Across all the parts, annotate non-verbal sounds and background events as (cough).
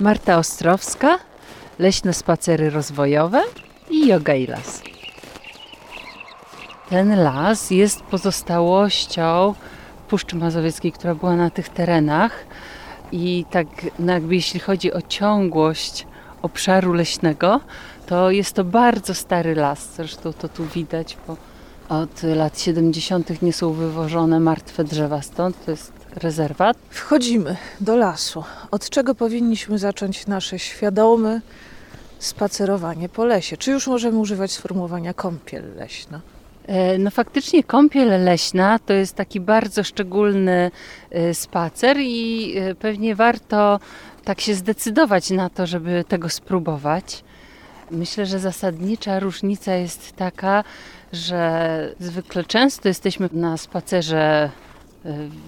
Marta Ostrowska, Leśne Spacery Rozwojowe i Yoga i Las. Ten las jest pozostałością Puszczy Mazowieckiej, która była na tych terenach i tak no jakby jeśli chodzi o ciągłość obszaru leśnego, to jest to bardzo stary las. Zresztą to tu widać, bo od lat 70. nie są wywożone martwe drzewa stąd. To jest rezerwat. Wchodzimy do lasu. Od czego powinniśmy zacząć nasze świadome spacerowanie po lesie? Czy już możemy używać sformułowania kąpiel leśna? E, no faktycznie kąpiel leśna to jest taki bardzo szczególny e, spacer i e, pewnie warto tak się zdecydować na to, żeby tego spróbować. Myślę, że zasadnicza różnica jest taka, że zwykle często jesteśmy na spacerze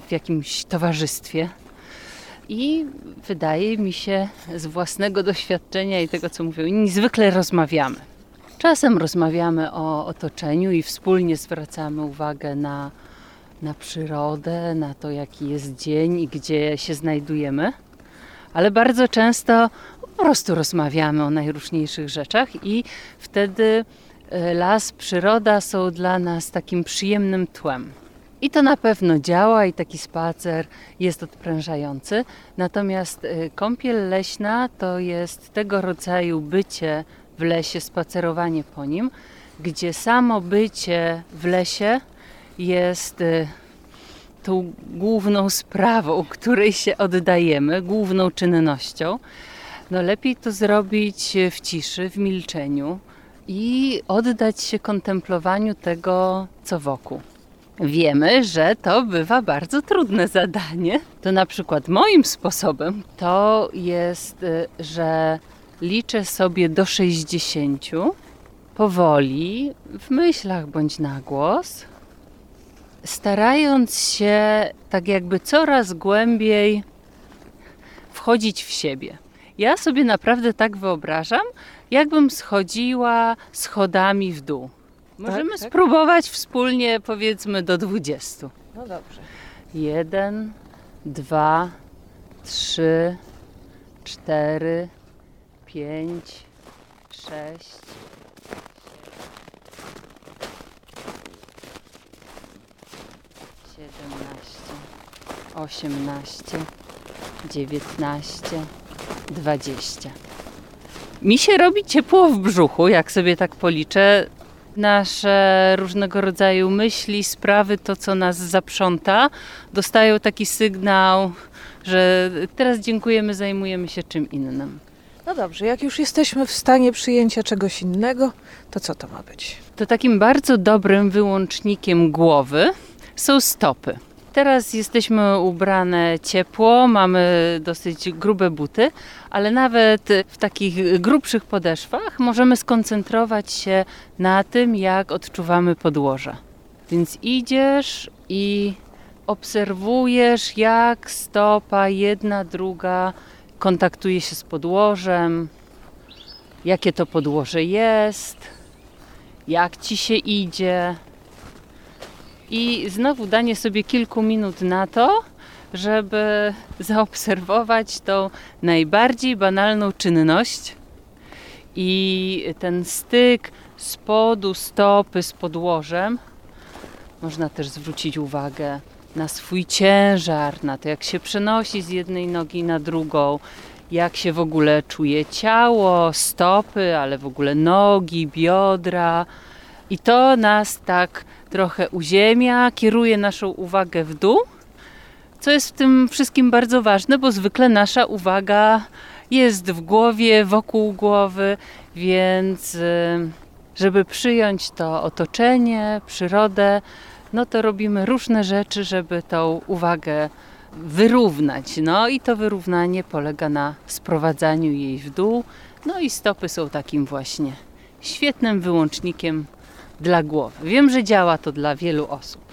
w jakimś towarzystwie. I wydaje mi się, z własnego doświadczenia i tego, co mówią inni, zwykle rozmawiamy. Czasem rozmawiamy o otoczeniu i wspólnie zwracamy uwagę na, na przyrodę, na to, jaki jest dzień i gdzie się znajdujemy, ale bardzo często po prostu rozmawiamy o najróżniejszych rzeczach i wtedy e, las, przyroda są dla nas takim przyjemnym tłem. I to na pewno działa i taki spacer jest odprężający. Natomiast e, kąpiel leśna to jest tego rodzaju bycie w lesie, spacerowanie po nim, gdzie samo bycie w lesie jest y, tą główną sprawą, której się oddajemy, główną czynnością. No lepiej to zrobić w ciszy, w milczeniu i oddać się kontemplowaniu tego, co wokół. Wiemy, że to bywa bardzo trudne zadanie. To na przykład moim sposobem to jest, y, że liczę sobie do 60 powoli, w myślach bądź na głos, starając się tak jakby coraz głębiej wchodzić w siebie. Ja sobie naprawdę tak wyobrażam, jakbym schodziła schodami w dół. Możemy tak, tak. spróbować wspólnie, powiedzmy, do 20. No dobrze. Jeden, dwa, trzy, cztery, pięć, sześć, siedemnaście, osiemnaście, dziewiętnaście, dwadzieścia. Mi się robi ciepło w brzuchu, jak sobie tak policzę. Nasze różnego rodzaju myśli, sprawy, to co nas zaprząta, dostają taki sygnał, że teraz dziękujemy, zajmujemy się czym innym. No dobrze, jak już jesteśmy w stanie przyjęcia czegoś innego, to co to ma być? To takim bardzo dobrym wyłącznikiem głowy są stopy. Teraz jesteśmy ubrane ciepło, mamy dosyć grube buty, ale nawet w takich grubszych podeszwach możemy skoncentrować się na tym, jak odczuwamy podłoże. Więc idziesz i obserwujesz, jak stopa jedna, druga kontaktuje się z podłożem, jakie to podłoże jest, jak ci się idzie. I znowu danie sobie kilku minut na to, żeby zaobserwować tą najbardziej banalną czynność i ten styk spodu stopy z podłożem. Można też zwrócić uwagę na swój ciężar, na to jak się przenosi z jednej nogi na drugą, jak się w ogóle czuje ciało, stopy, ale w ogóle nogi, biodra. I to nas tak trochę uziemia, kieruje naszą uwagę w dół, co jest w tym wszystkim bardzo ważne, bo zwykle nasza uwaga jest w głowie, wokół głowy, więc y, żeby przyjąć to otoczenie, przyrodę, no to robimy różne rzeczy, żeby tą uwagę wyrównać. No i to wyrównanie polega na sprowadzaniu jej w dół. No i stopy są takim właśnie świetnym wyłącznikiem dla głowy. Wiem, że działa to dla wielu osób.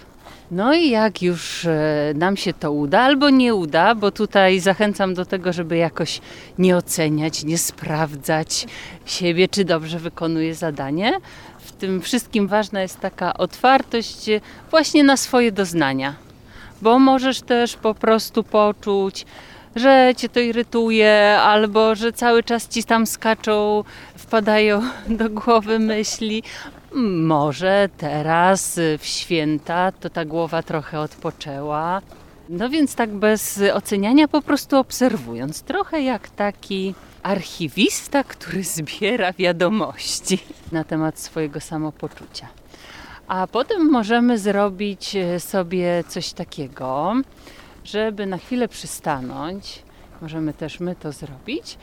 No i jak już e, nam się to uda, albo nie uda, bo tutaj zachęcam do tego, żeby jakoś nie oceniać, nie sprawdzać siebie, czy dobrze wykonuje zadanie, tym wszystkim ważna jest taka otwartość właśnie na swoje doznania, bo możesz też po prostu poczuć że cię to irytuje, albo że cały czas ci tam skaczą, wpadają (laughs) do głowy myśli. Może teraz w święta to ta głowa trochę odpoczęła. No więc tak bez oceniania, po prostu obserwując, trochę jak taki archiwista, który (laughs) zbiera wiadomości na temat swojego samopoczucia. A potem możemy zrobić sobie coś takiego, żeby na chwilę przystanąć. Możemy też my to zrobić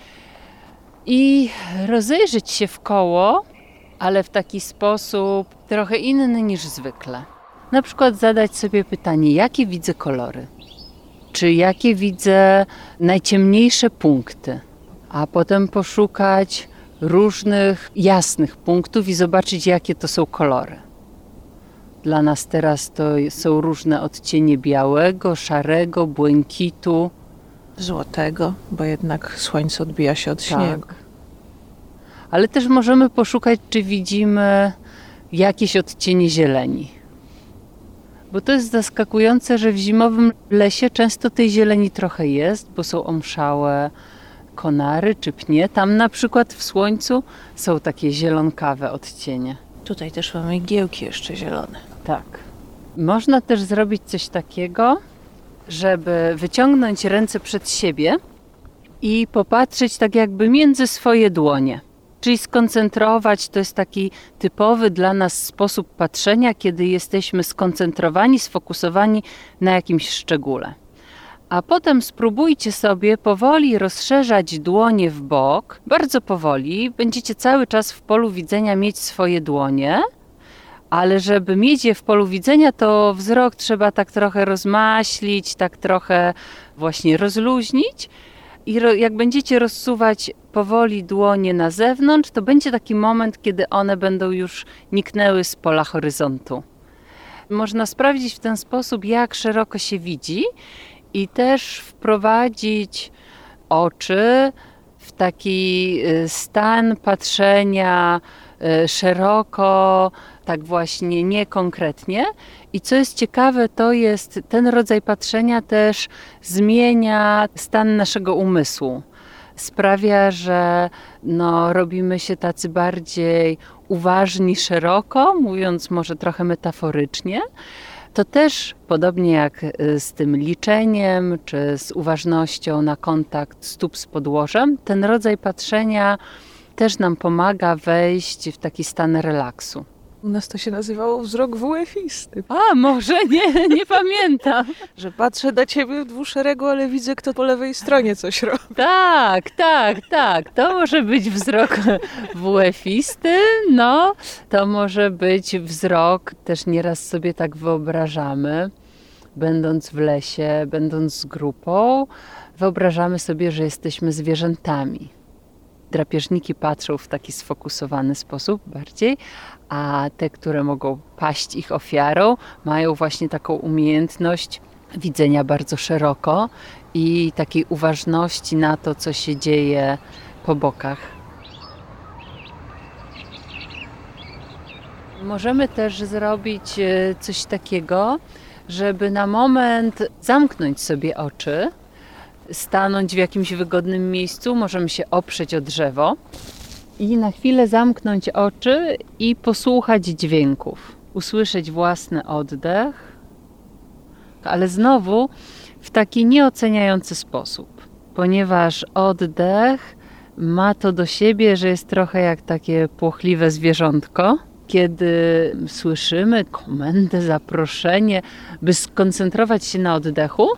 i rozejrzeć się w koło, ale w taki sposób trochę inny niż zwykle. Na przykład zadać sobie pytanie, jakie widzę kolory, czy jakie widzę najciemniejsze punkty, a potem poszukać różnych jasnych punktów i zobaczyć, jakie to są kolory. Dla nas teraz to są różne odcienie białego, szarego, błękitu. Złotego, bo jednak słońce odbija się od tak. śniegu. Ale też możemy poszukać, czy widzimy jakieś odcienie zieleni. Bo to jest zaskakujące, że w zimowym lesie często tej zieleni trochę jest, bo są omszałe konary czy pnie. Tam na przykład w słońcu są takie zielonkawe odcienie. Tutaj też mamy igiełki jeszcze zielone. Tak. Można też zrobić coś takiego, żeby wyciągnąć ręce przed siebie i popatrzeć tak jakby między swoje dłonie. Czyli skoncentrować to jest taki typowy dla nas sposób patrzenia, kiedy jesteśmy skoncentrowani, sfokusowani na jakimś szczególe. A potem spróbujcie sobie powoli rozszerzać dłonie w bok, bardzo powoli. Będziecie cały czas w polu widzenia mieć swoje dłonie, ale żeby mieć je w polu widzenia, to wzrok trzeba tak trochę rozmaślić, tak trochę właśnie rozluźnić. I jak będziecie rozsuwać powoli dłonie na zewnątrz, to będzie taki moment, kiedy one będą już niknęły z pola horyzontu. Można sprawdzić w ten sposób, jak szeroko się widzi i też wprowadzić oczy w taki y, stan patrzenia y, szeroko, tak właśnie niekonkretnie. I co jest ciekawe, to jest ten rodzaj patrzenia też zmienia stan naszego umysłu. Sprawia, że no, robimy się tacy bardziej uważni szeroko, mówiąc może trochę metaforycznie. To też, podobnie jak y, z tym liczeniem, czy z uważnością na kontakt stóp z podłożem, ten rodzaj patrzenia też nam pomaga wejść w taki stan relaksu. U nas to się nazywało wzrok WF-isty. A, może nie, nie pamiętam. Że patrzę na ciebie w dwuszeregu, ale widzę, kto po lewej stronie coś robi. Tak, tak, tak. To może być wzrok WF-isty, no. To może być wzrok, też nieraz sobie tak wyobrażamy, będąc w lesie, będąc z grupą, wyobrażamy sobie, że jesteśmy zwierzętami drapieżniki patrzą w taki sfokusowany sposób bardziej, a te, które mogą paść ich ofiarą, mają właśnie taką umiejętność widzenia bardzo szeroko i takiej uważności na to, co się dzieje po bokach. Możemy też zrobić e, coś takiego, żeby na moment zamknąć sobie oczy, stanąć w jakimś wygodnym miejscu, możemy się oprzeć o drzewo i na chwilę zamknąć oczy i posłuchać dźwięków, usłyszeć własny oddech, ale znowu w taki nieoceniający sposób, ponieważ oddech ma to do siebie, że jest trochę jak takie płochliwe zwierzątko. Kiedy słyszymy komendę, zaproszenie, by skoncentrować się na oddechu,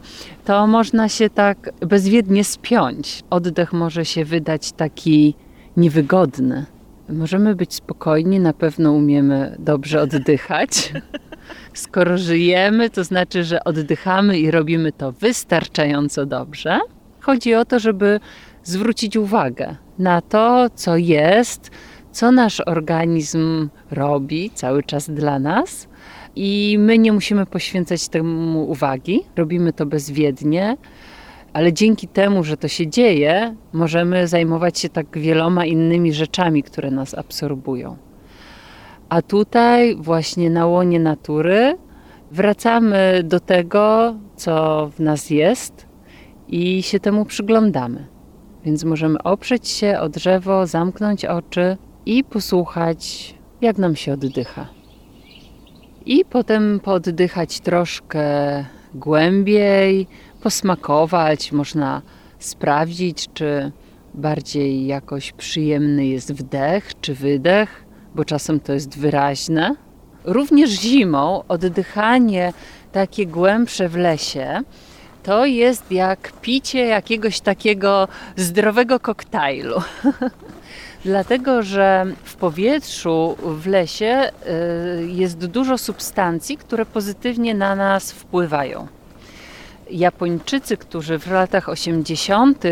to można się tak bezwiednie spiąć. Oddech może się wydać taki niewygodny. Możemy być spokojni, na pewno umiemy dobrze oddychać. Skoro żyjemy, to znaczy, że oddychamy i robimy to wystarczająco dobrze. Chodzi o to, żeby zwrócić uwagę na to, co jest, co nasz organizm robi cały czas dla nas. I my nie musimy poświęcać temu uwagi, robimy to bezwiednie ale dzięki temu, że to się dzieje, możemy zajmować się tak wieloma innymi rzeczami, które nas absorbują. A tutaj, właśnie na łonie natury, wracamy do tego, co w nas jest i się temu przyglądamy. Więc możemy oprzeć się o drzewo, zamknąć oczy i posłuchać, jak nam się oddycha. I potem poddychać troszkę głębiej, posmakować, można sprawdzić, czy bardziej jakoś przyjemny jest wdech czy wydech, bo czasem to jest wyraźne. Również zimą oddychanie takie głębsze w lesie to jest jak picie jakiegoś takiego zdrowego koktajlu. (laughs) Dlatego, że w powietrzu, w lesie y, jest dużo substancji, które pozytywnie na nas wpływają. Japończycy, którzy w latach 80.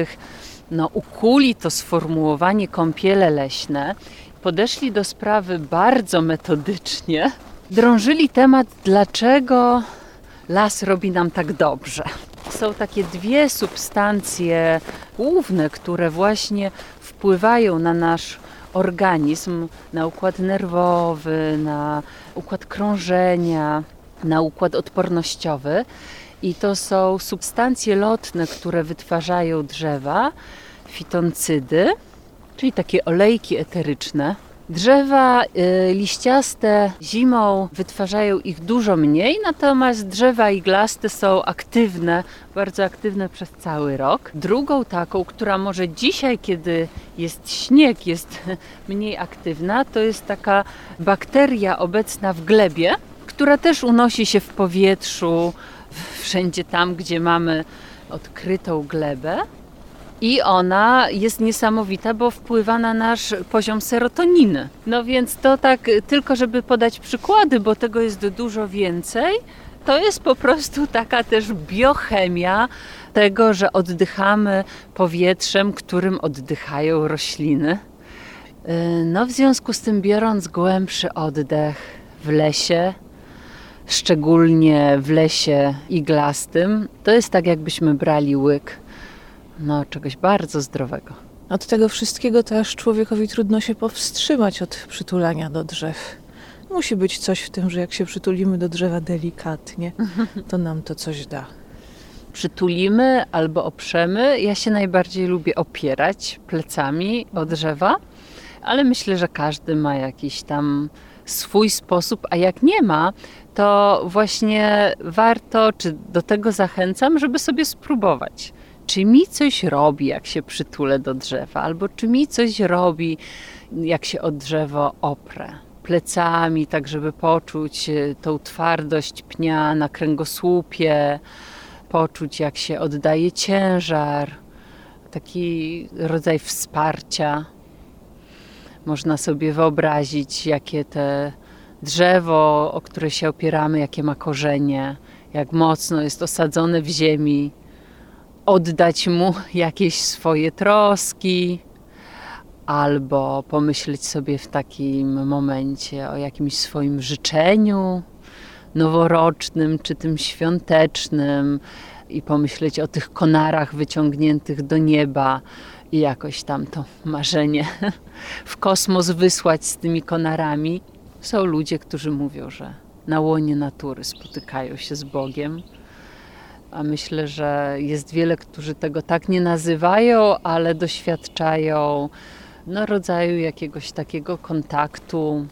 No, ukuli to sformułowanie kąpiele leśne, podeszli do sprawy bardzo metodycznie, drążyli temat, dlaczego las robi nam tak dobrze. Są takie dwie substancje główne, które właśnie wpływają na nasz organizm, na układ nerwowy, na układ krążenia, na układ odpornościowy. I to są substancje lotne, które wytwarzają drzewa, fitoncydy, czyli takie olejki eteryczne, Drzewa y, liściaste zimą wytwarzają ich dużo mniej, natomiast drzewa iglaste są aktywne, bardzo aktywne przez cały rok. Drugą taką, która może dzisiaj, kiedy jest śnieg, jest (laughs) mniej aktywna, to jest taka bakteria obecna w glebie, która też unosi się w powietrzu, wszędzie tam, gdzie mamy odkrytą glebę. I ona jest niesamowita, bo wpływa na nasz poziom serotoniny. No więc to tak tylko, żeby podać przykłady, bo tego jest dużo więcej. To jest po prostu taka też biochemia tego, że oddychamy powietrzem, którym oddychają rośliny. Y, no, w związku z tym, biorąc głębszy oddech w lesie, szczególnie w lesie iglastym, to jest tak, jakbyśmy brali łyk no, czegoś bardzo zdrowego. Od tego wszystkiego też człowiekowi trudno się powstrzymać od przytulania do drzew. Musi być coś w tym, że jak się przytulimy do drzewa delikatnie, to nam to coś da. Przytulimy albo oprzemy. Ja się najbardziej lubię opierać plecami o drzewa, ale myślę, że każdy ma jakiś tam swój sposób, a jak nie ma, to właśnie warto, czy do tego zachęcam, żeby sobie spróbować czy mi coś robi, jak się przytulę do drzewa, albo czy mi coś robi, jak się od drzewo oprę plecami, tak żeby poczuć e, tą twardość pnia na kręgosłupie, poczuć jak się oddaje ciężar, taki rodzaj wsparcia. Można sobie wyobrazić, jakie te drzewo, o które się opieramy, jakie ma korzenie, jak mocno jest osadzone w ziemi, oddać mu jakieś swoje troski, albo pomyśleć sobie w takim momencie o jakimś swoim życzeniu noworocznym czy tym świątecznym i pomyśleć o tych konarach wyciągniętych do nieba i jakoś tam to marzenie (laughs) w kosmos wysłać z tymi konarami. Są ludzie, którzy mówią, że na łonie natury spotykają się z Bogiem a myślę, że jest wiele, którzy tego tak nie nazywają, ale doświadczają no, rodzaju jakiegoś takiego kontaktu,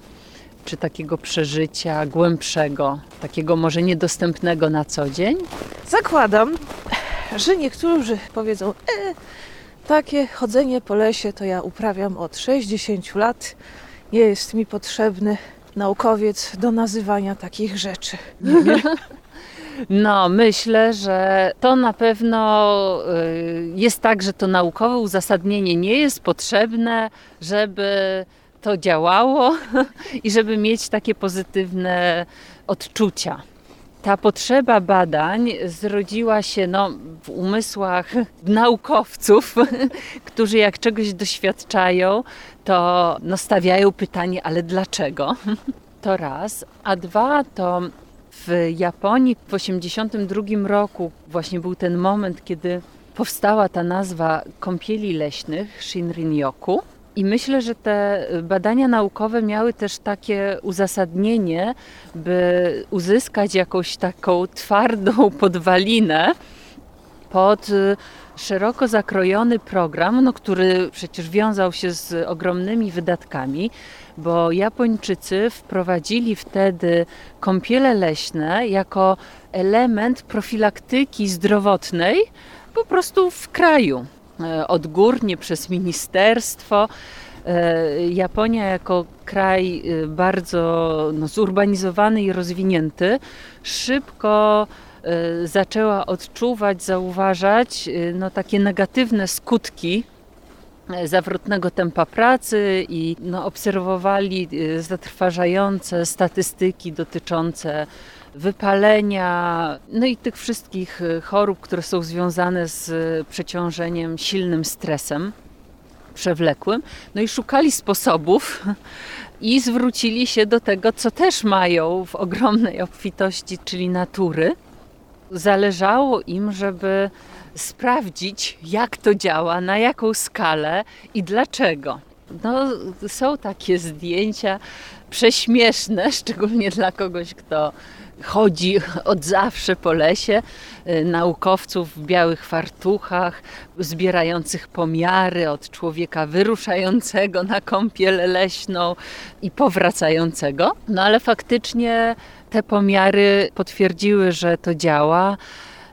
czy takiego przeżycia głębszego, takiego może niedostępnego na co dzień? Zakładam, że niektórzy powiedzą, e, takie chodzenie po lesie to ja uprawiam od 60 lat, nie jest mi potrzebny naukowiec do nazywania takich rzeczy. (laughs) No, myślę, że to na pewno y, jest tak, że to naukowe uzasadnienie nie jest potrzebne, żeby to działało (laughs) i żeby mieć takie pozytywne odczucia. Ta potrzeba badań zrodziła się no, w umysłach (laughs) naukowców, (laughs) którzy jak czegoś doświadczają, to no, stawiają pytanie, ale dlaczego? (laughs) To raz. A dwa, to w Japonii w 1982 roku właśnie był ten moment, kiedy powstała ta nazwa kąpieli leśnych Shinrin-yoku. I myślę, że te badania naukowe miały też takie uzasadnienie, by uzyskać jakąś taką twardą (laughs) podwalinę pod y, szeroko zakrojony program, no, który przecież wiązał się z ogromnymi wydatkami, bo Japończycy wprowadzili wtedy kąpiele leśne jako element profilaktyki zdrowotnej po prostu w kraju. E, odgórnie przez ministerstwo. E, Japonia jako kraj e, bardzo no, zurbanizowany i rozwinięty, szybko zaczęła odczuwać, zauważać no, takie negatywne skutki zawrotnego tempa pracy i no, obserwowali zatrważające statystyki dotyczące wypalenia, no i tych wszystkich y, chorób, które są związane z przeciążeniem, silnym stresem przewlekłym. No i szukali sposobów i zwrócili się do tego, co też mają w ogromnej obfitości, czyli natury. Zależało im, żeby sprawdzić, jak to działa, na jaką skalę i dlaczego. No, są takie zdjęcia prześmieszne, szczególnie dla kogoś, kto chodzi od zawsze po lesie, y, naukowców w białych fartuchach, zbierających pomiary od człowieka wyruszającego na kąpiel leśną i powracającego. No ale faktycznie te pomiary potwierdziły, że to działa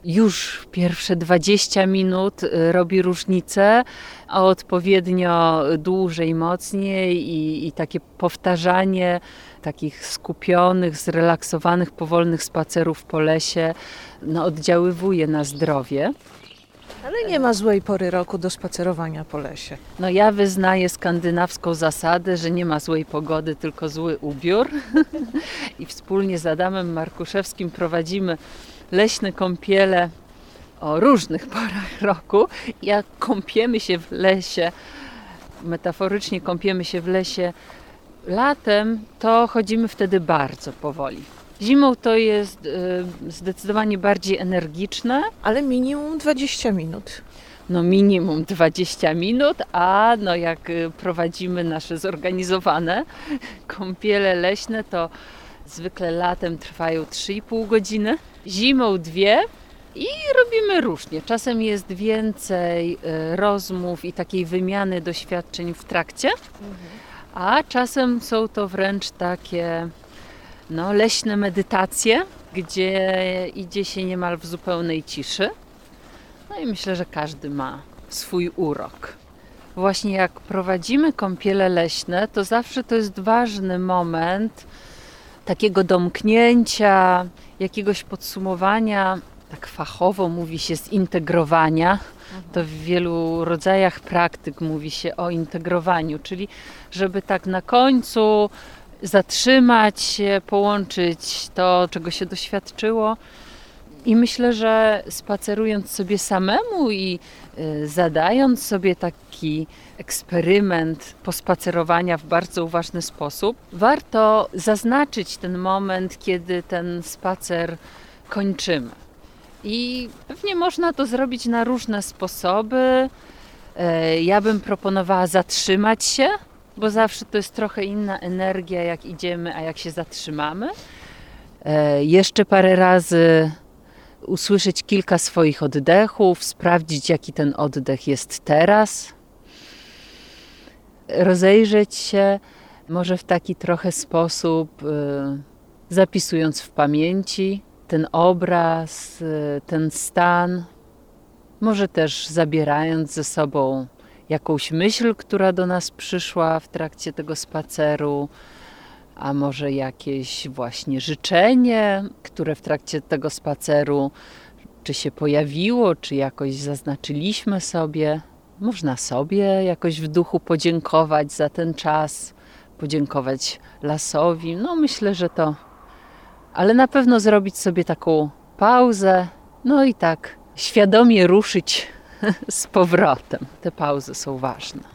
już pierwsze 20 minut y, robi różnicę, a odpowiednio dłużej, mocniej i, i takie powtarzanie takich skupionych, zrelaksowanych, powolnych spacerów po lesie no, oddziaływuje na zdrowie. Ale nie ma złej pory roku do spacerowania po lesie. No ja wyznaję skandynawską zasadę, że nie ma złej pogody, tylko zły ubiór. (laughs) I wspólnie z Adamem Markuszewskim prowadzimy leśne kąpiele o różnych (laughs) porach roku. Jak kąpiemy się w lesie, metaforycznie kąpiemy się w lesie latem, to chodzimy wtedy bardzo powoli. Zimą to jest y, zdecydowanie bardziej energiczne. Ale minimum 20 minut. No minimum 20 minut, a no jak y, prowadzimy nasze zorganizowane (laughs) kąpiele leśne, to zwykle latem trwają 3,5 godziny zimą dwie i robimy różnie. Czasem jest więcej y, rozmów i takiej wymiany doświadczeń w trakcie, a czasem są to wręcz takie no, leśne medytacje, gdzie idzie się niemal w zupełnej ciszy. No i myślę, że każdy ma swój urok. Właśnie jak prowadzimy kąpiele leśne, to zawsze to jest ważny moment takiego domknięcia, jakiegoś podsumowania, tak fachowo mówi się zintegrowania. To w wielu rodzajach praktyk mówi się o integrowaniu, czyli żeby tak na końcu zatrzymać się, połączyć to, czego się doświadczyło. I myślę, że spacerując sobie samemu i y, zadając sobie taki eksperyment pospacerowania w bardzo uważny sposób, warto zaznaczyć ten moment, kiedy ten spacer kończymy. I pewnie można to zrobić na różne sposoby. E, ja bym proponowała zatrzymać się, bo zawsze to jest trochę inna energia, jak idziemy, a jak się zatrzymamy. E, jeszcze parę razy usłyszeć kilka swoich oddechów, sprawdzić, jaki ten oddech jest teraz, rozejrzeć się może w taki trochę sposób, y, zapisując w pamięci ten obraz, y, ten stan, może też zabierając ze sobą jakąś myśl, która do nas przyszła w trakcie tego spaceru, a może jakieś właśnie życzenie, które w trakcie tego spaceru czy się pojawiło, czy jakoś zaznaczyliśmy sobie. Można sobie jakoś w duchu podziękować za ten czas, podziękować lasowi. No myślę, że to. Ale na pewno zrobić sobie taką pauzę, no i tak świadomie ruszyć (laughs) z powrotem. Te pauzy są ważne.